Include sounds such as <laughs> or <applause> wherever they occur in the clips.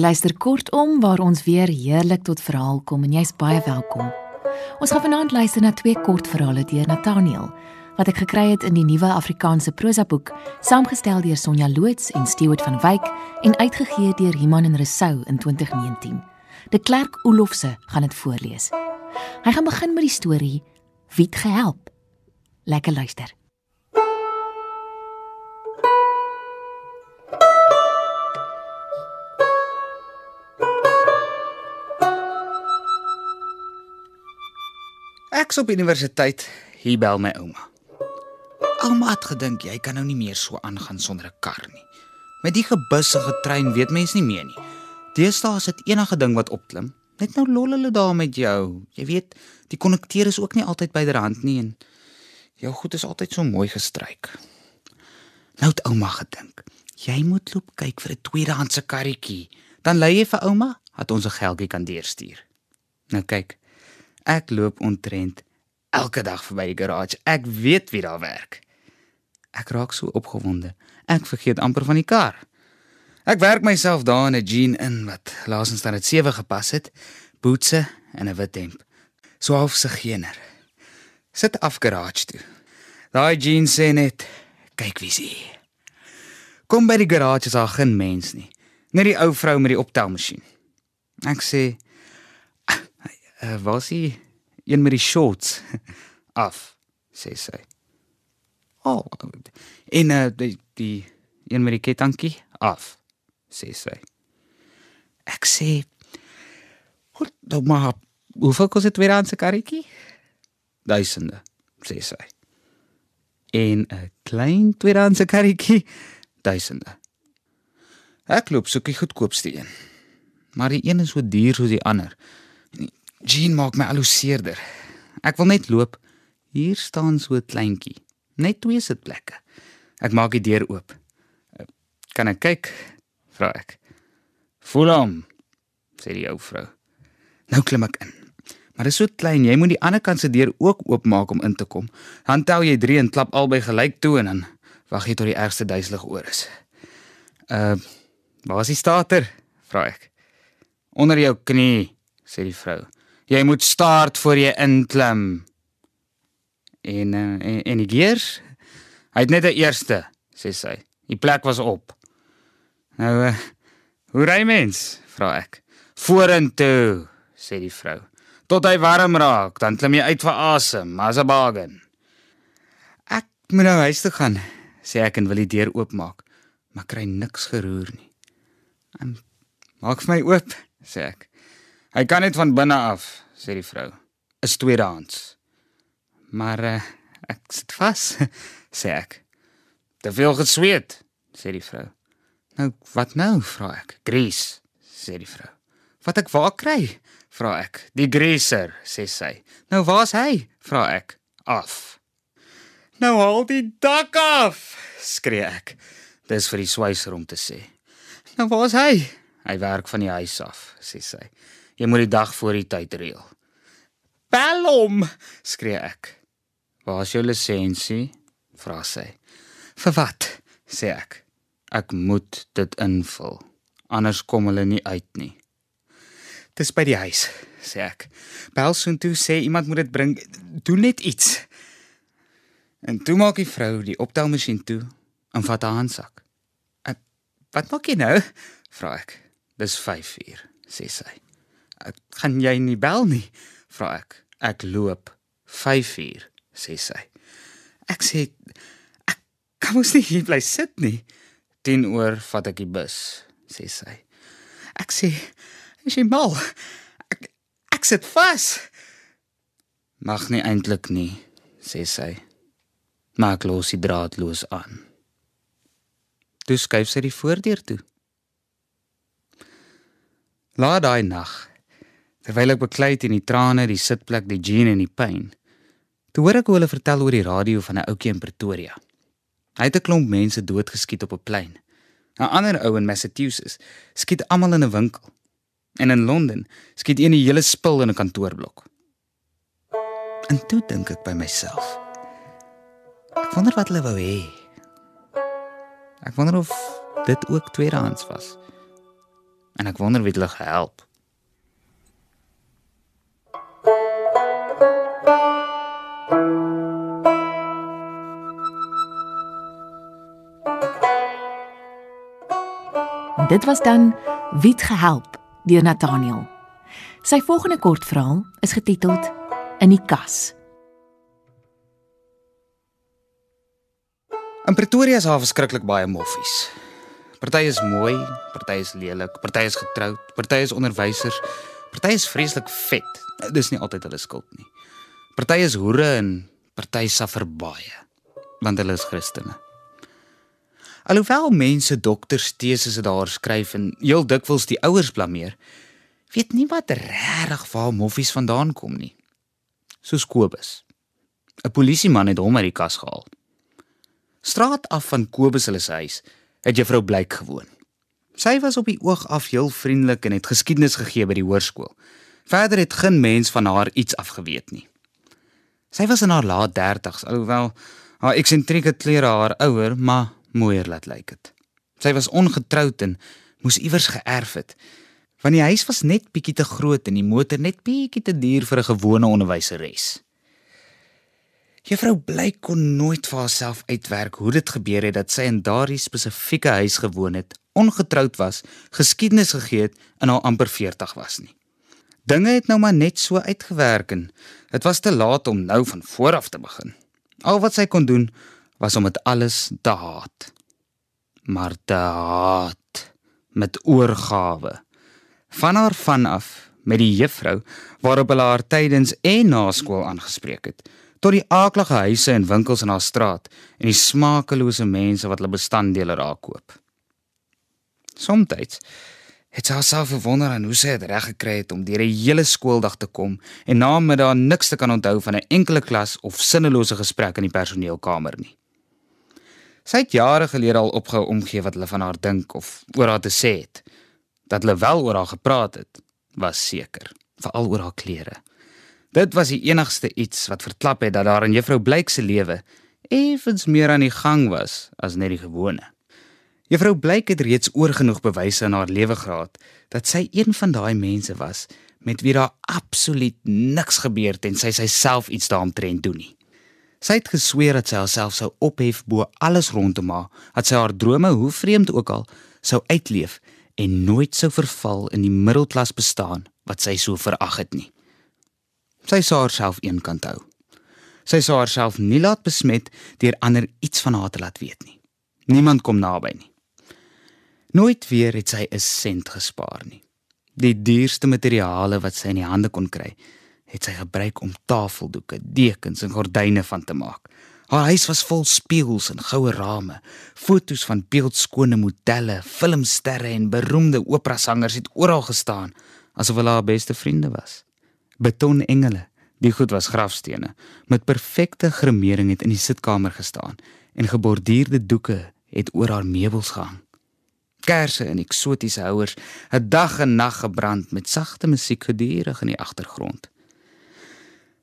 luister kortom waar ons weer heerlik tot verhaal kom en jy's baie welkom. Ons gaan vanaand luister na twee kortverhale deur Nathaniel wat ek gekry het in die nuwe Afrikaanse prosa boek, saamgestel deur Sonja Loots en Stewart van Wyk en uitgegee deur Iman en Resou in 2019. De Klerk Olofse gaan dit voorlees. Hy gaan begin met die storie Wie het gehelp? Lekker luister. Ek's op universiteit, hier bel my ouma. Ouma het gedink jy kan nou nie meer so aangaan sonder 'n kar nie. Met die gebussige trein weet mens nie meer nie. Deesdae is dit enige ding wat opklim. Net nou lol hulle daar met jou. Jy weet, die konnekteur is ook nie altyd byderhand nie en jou goed is altyd so mooi gestryk. Nou het ouma gedink, jy moet loop kyk vir 'n tweedehandse karretjie. Dan lei jy vir ouma, dat ons 'n geldjie kan deurstuur. Nou kyk, ek loop ontrent elke dag verby die garage. Ek weet wie daar werk. Ek raak so opgewonde. Ek vergeet amper van die kar. Ek werk myself daar in 'n jean in wat laasens dan dit sewe gepas het, bootse en 'n wit hemp. So half se geener. Sit af garage toe. Daai jean sê net, kyk wie sê. Kom by die garage is daar geen mens nie. Net die ou vrou met die optelmasjien. Ek sê, uh, "Waar is hy? Een met die shorts?" <laughs> af, sê sy. Oh, en uh, die die een met die kettingkie af, sê sy. Ek sê, "Wat nou maar, hoeveel kos dit weer aan se karretjie?" Duisende, sê sy. En 'n klein tweedehandse karretjie, duisende. Ek loop soek die goedkoopste een. Maar die een is so duur soos die ander. Jean maak my aluseerder. Ek wil net loop. Hier staan so 'n kleintjie. Net twee sitplekke. Ek maak die deur oop. Kan ek kyk? vra ek. Voel hom, sê die ou vrou. Nou klim ek in. Maar dit is so klein, jy moet die ander kant se deur ook oopmaak om in te kom. Dan tel jy 3 en klap albei gelyk toe en dan wag jy tot die ergste duiselig oor is. Uh, waar is die starter? vra ek. Onder jou knie, sê die vrou. Jy moet start voor jy inklim. En uh, en, en die gears? Hy het net die eerste, sê sy. Die plek was op. Nou, uh, hoe ry mens? vra ek. Vorentoe, sê die vrou. Tot hy warm raak, dan klim jy uit vir asem, as 'n bargain. Ek moet nou huis toe gaan, sê ek en wil die deur oopmaak, maar kry niks geroer nie. En maak vir my oop, sê ek. Hy kan net van binne af, sê die vrou. Is tweedehands. Maar uh, ek sit vas, <laughs> sê ek. Te veel gesweet, sê die vrou. Nou, wat nou, vra ek. Grease, sê die vrou. Wat ek waar kry? vra ek. Die greaser, sê sy. Nou waar's hy? vra ek. Af. Nou haal die dak af, skree ek. Dis vir die swyser om te sê. Nou waar's hy? Hy werk van die huis af, sê sy. Jy moet die dag voor die tyd reël. Bel hom, skree ek. Waar's jou lisensie? vra sy. Vir wat? sê ek. Ek moet dit invul. Anders kom hulle nie uit nie. Dis by die huis, sê ek. Bel soontoe sê iemand moet dit bring. Doen net iets. En toe maak die vrou die optelmasjien toe en vat haar handsak. Wat maak jy nou? vra ek. Dis 5 uur, sê sy. Ek gaan jy nie bel nie, vra ek. Ek loop 5 uur, sê sy. Ek sê ek kan mos nie hier bly sit nie. 10 oor vat ek die bus, sê sy. Ek sê, "Is jy mal? Ek ek sit vas." Mag nie eintlik nie, sê sy. Maak los die draadloos aan. Toe skuif sy die voordeur toe. Laat daai nag, terwyl ek beklei teen die trane, die sitplek, die jean en die pyn, toe hoor ek hoe hulle vertel oor die radio van 'n ouetjie in Pretoria. Hy het 'n klomp mense doodgeskiet op 'n plein. 'n Ander ou in Massachusetts skiet almal in 'n winkel. En in Londen skiet een die hele spul in 'n kantoorblok. En toe dink ek by myself. Ek wonder wat hulle wou hê. Ek wonder of dit ook tweedehands was. En ek wonder wie hulle gehelp. Dit was dan Wiet gehelp deur Nathaniel. Sy volgende kortverhaal is getiteld In die kas. In Pretoria is daar verskriklik baie moffies. Party is mooi, party is lelik, party is getroud, party is onderwysers, party is vreeslik vet. Dis nie altyd hulle skuld nie. Party is hoere en party suffer baie want hulle is Christene. Alhoewel mense dokters tesisse daar skryf en heel dikwels die ouers blameer, weet niemand regtig waar moffies vandaan kom nie. Soos Kobus. 'n Polisieman het hom uit die kas gehaal. Straat af van Kobus se huis het juffrou Blyk gewoon. Sy was op die oog af heel vriendelik en het geskiedenis gegee by die hoërskool. Verder het geen mens van haar iets afgeweet nie. Sy was in haar laat 30's, alhoewel haar eksentrieke klere haar ouer, maar mooier laat lyk dit. Sy was ongetroud en moes iewers geërf het. Want die huis was net bietjie te groot en die motor net bietjie te duur vir 'n gewone onderwyseres. Juffrou Blyk kon nooit vir haarself uitwerk hoe dit gebeur het dat sy in daardie spesifieke huis gewoon het, ongetroud was, geskiedenis gegee het en al amper 40 was nie. Dinge het nou maar net so uitgewerk en dit was te laat om nou van voor af te begin. Al wat sy kon doen was om dit alles te haat. Maar te haat met oorgawe. Van haar vanaf met die juffrou waarop hulle haar tydens en na skool aangespreek het tot die aaklige huise en winkels in haar straat en die smakelose mense wat hulle bestanddele raak koop. Somstyds het sy haarself verwonder aan hoe sy dit reg gekry het om deur 'n hele skooldag te kom en na middag niks te kan onthou van 'n enkele klas of sinnelose gesprek in die personeelkamer nie. Sy het jare gelede al opgehou omgee wat hulle van haar dink of oor haar te sê het. Dat hulle wel oor haar gepraat het, was seker, veral oor haar klere. Dit was die enigste iets wat verklap het dat daar in Juffrou Blyk se lewe effens meer aan die gang was as net die gewone. Juffrou Blyk het reeds oorgenoeg bewyse in haar lewe gehad dat sy een van daai mense was met wie daar absoluut niks gebeur en sy self iets daaromtrent doen nie. Sy het gesweer dat sy haarself sou ophef bo alles rondom haar, dat sy haar drome hoe vreemd ook al sou uitleef en nooit sou verval in die middelklas bestaan wat sy so verag het nie. Sy sou haarself eenkant hou. Sy sou haarself nie laat besmet deur ander iets van haar te laat weet nie. Niemand kom naby nie. Nooit weer het sy 'n sent gespaar nie. Die duurste materiale wat sy in die hande kon kry, het sy gebruik om tafeldoeke, dekens en gordyne van te maak. Haar huis was vol spieëls en goue rame. Foto's van beeldskone modelle, filmsterre en beroemde operasangers het oral gestaan, asof hulle haar beste vriende was betonengele. Die goed was grafstene met perfekte gremering het in die sitkamer gestaan en geborduurde doeke het oor haar meubels gehang. Kersse en eksotiese houers het dag en nag gebrand met sagte musiek gedurig in die agtergrond.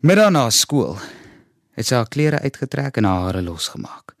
Middag na skool het sy haar klere uitgetrek en haar hare losgemaak.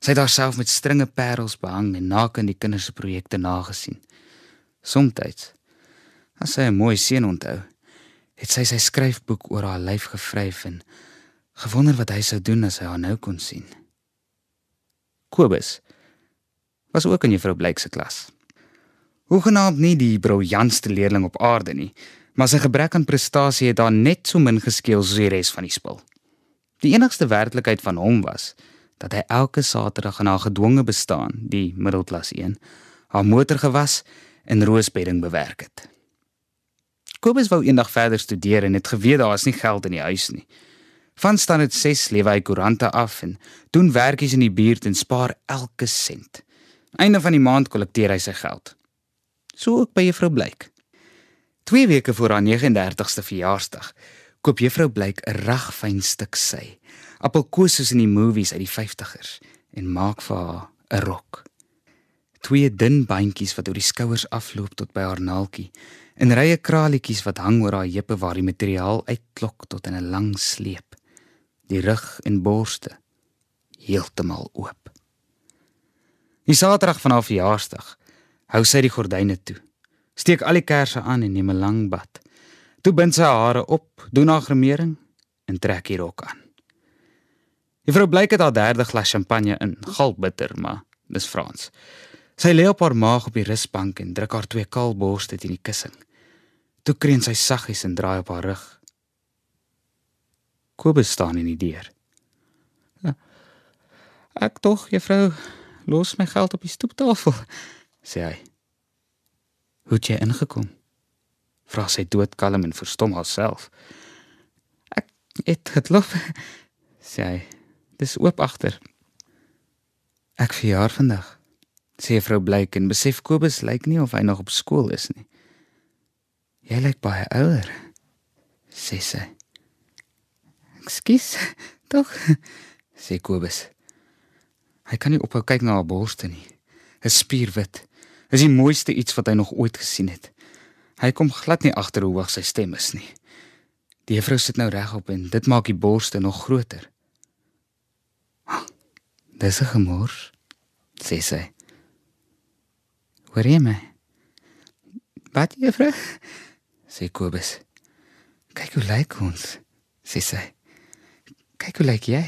Sy het haarself met stringe parels behang en naak in die kinders se projekte nagesien. Somstyds as sy 'n mooi seun onthou, het sy sy skryfboek oor haar lyf gevryf en gewonder wat hy sou doen as hy haar nou kon sien. Kobus was ook in juffrou Blyk se klas. Hoegenaamd nie die briljantste leerling op aarde nie, maar sy gebrek aan prestasie het haar net so min geskeel soos die res van die spul. Die enigste werklikheid van hom was dat hy elke Saterdag in haar gedwonge bestaan, die middelklas 1, haar motor gewas en roosbedding bewerk het. Kobus wou eendag verder studeer en het geweet daar is nie geld in die huis nie. Van staan dit 6 lewe hy koerante af en doen werkies in die buurt en spaar elke sent. Einde van die maand kollekteer hy sy geld. So ook by juffrou Blyk. 2 weke voor haar 39ste verjaarsdag koop juffrou Blyk 'n ragfyn stuk sy, appelkoos soos in die movies uit die 50ers en maak vir haar 'n rok. Twee dun bandjies wat oor die skouers afloop tot by haar naaltjie en rye kraletjies wat hang oor haar heupe waar die materiaal uitklok tot in 'n lang sleep. Die rug en borste heeltemal oop. Die Saterdag van haar verjaarsdag hou sy die gordyne toe. Steek al die kersse aan en neem 'n lang bad. Toe bind sy hare op, doen haar gremering en trek die rok aan. Juffrou Blyk het haar derde glas champagne in, galbitter, maar dis Frans. Sy lê op haar maag op die rusbank en druk haar twee kaal borste teen die kussing. Toe kreun sy saggies en draai op haar rug. Kobus staan in die deur. Ja, "Ek tog, juffrou, los my geld op die stoeptafel," sê hy. "Hoe het jy ingekom?" vra sy doodkalm en verstom haarself. "Ek het geklop," <laughs> sê hy. "Dis oop agter." "Ek verjaar vandag," sê vrou Blyk en besef Kobus lyk nie of hy nog op skool is nie. "Jy lyk baie ouer," sê sy. "Ekskuus, <laughs> tog," <laughs> sê Kobus. Hy kan nie ophou kyk na haar borste nie. 'n Spierwit. Is die mooiste iets wat hy nog ooit gesien het. Hy kom glad nie agter hoe hoog sy stem is nie. Die juffrou sit nou regop en dit maak die borste nog groter. Dis 'n gemors, sê sy. Hoor jy my? Wat juffrou? sê Kobus. Kyk hoe lyk ons, sê sy. Kyk hoe lyk jy?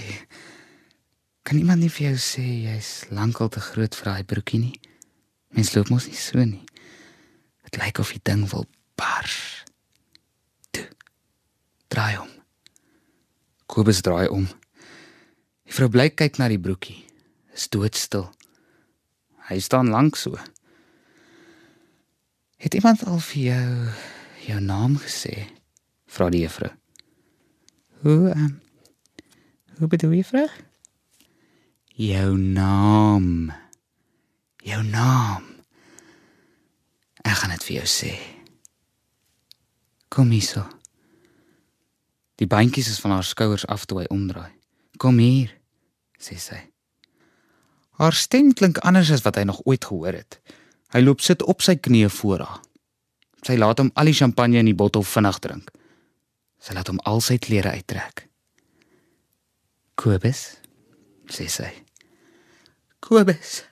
Kan iemand nie vir jou sê jy's lankal te groot vir daai broekie nie? Mens loop mos nie so nie. Dit lyk of die ding wil bars. Toe. Draai om. Kobus draai om. Die vrou bly kyk na die broekie. Is doodstil. Hy staan lank so. Het iemand al vir jou jou naam gesê? Vra die juffrou. Hoe um, Hoe bedoel jy, vrou? Jou naam. Jou naam. Ek gaan dit vir jou sê. Kom hier so. Die bandjies is van haar skouers af toe hy omdraai. Kom hier, sê sy. Haar stem klink anders as wat hy nog ooit gehoor het. Hy loop sit op sy knieë voor haar. Sy laat hom al die champagne in die bottel vinnig drink. Sy laat hom al sy klere uittrek. Kobus, sê sy. Kobus.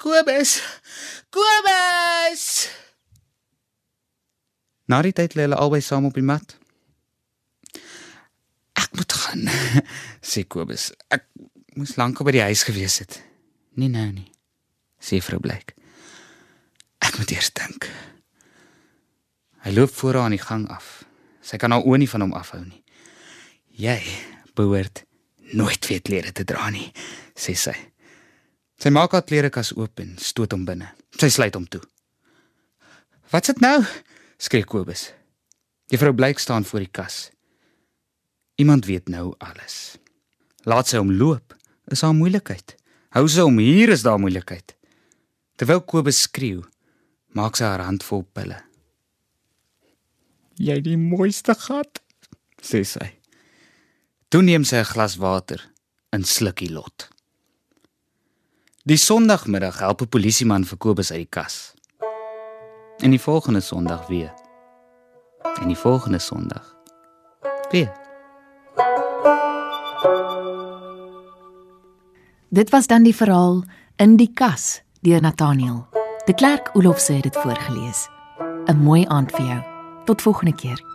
Kobus. Kobus. Na die tyd lê hulle albei saam op die mat. Ek moet gaan, <laughs> sê Kobus. Ek moes lank by die huis gewees het. Nee nou nie, sê vrou Blyk. Ek moet eers dink. Hy loop voor haar aan die gang af. Sy kan haar oë nie van hom afhou nie. Jy behoort nooit weer klere te dra nie, sê sy. Sy maak haar klerekas oop en stoot hom binne. Sy sluit hom toe. "Wat's dit nou?" skree Kobus. Juffrou Blyk staan voor die kas. Iemand weet nou alles. Laat sy hom loop, is haar moeilikheid. Hou sy hom hier is daar moeilikheid. Terwyl Kobus skreeu, maak sy haar hand vol pille. "Jy die mooiste gat," sê sy. Toe neem sy 'n glas water en sluk die lot. Die Sondagmiddag help 'n polisieman vir Kobus uit die kas. En die volgende Sondag weer. En die volgende Sondag weer. Dit was dan die verhaal in die kas deur Nathaniel. De Klerk Olofse het dit voorgeles. 'n Mooi aand vir jou. Tot volgende keer.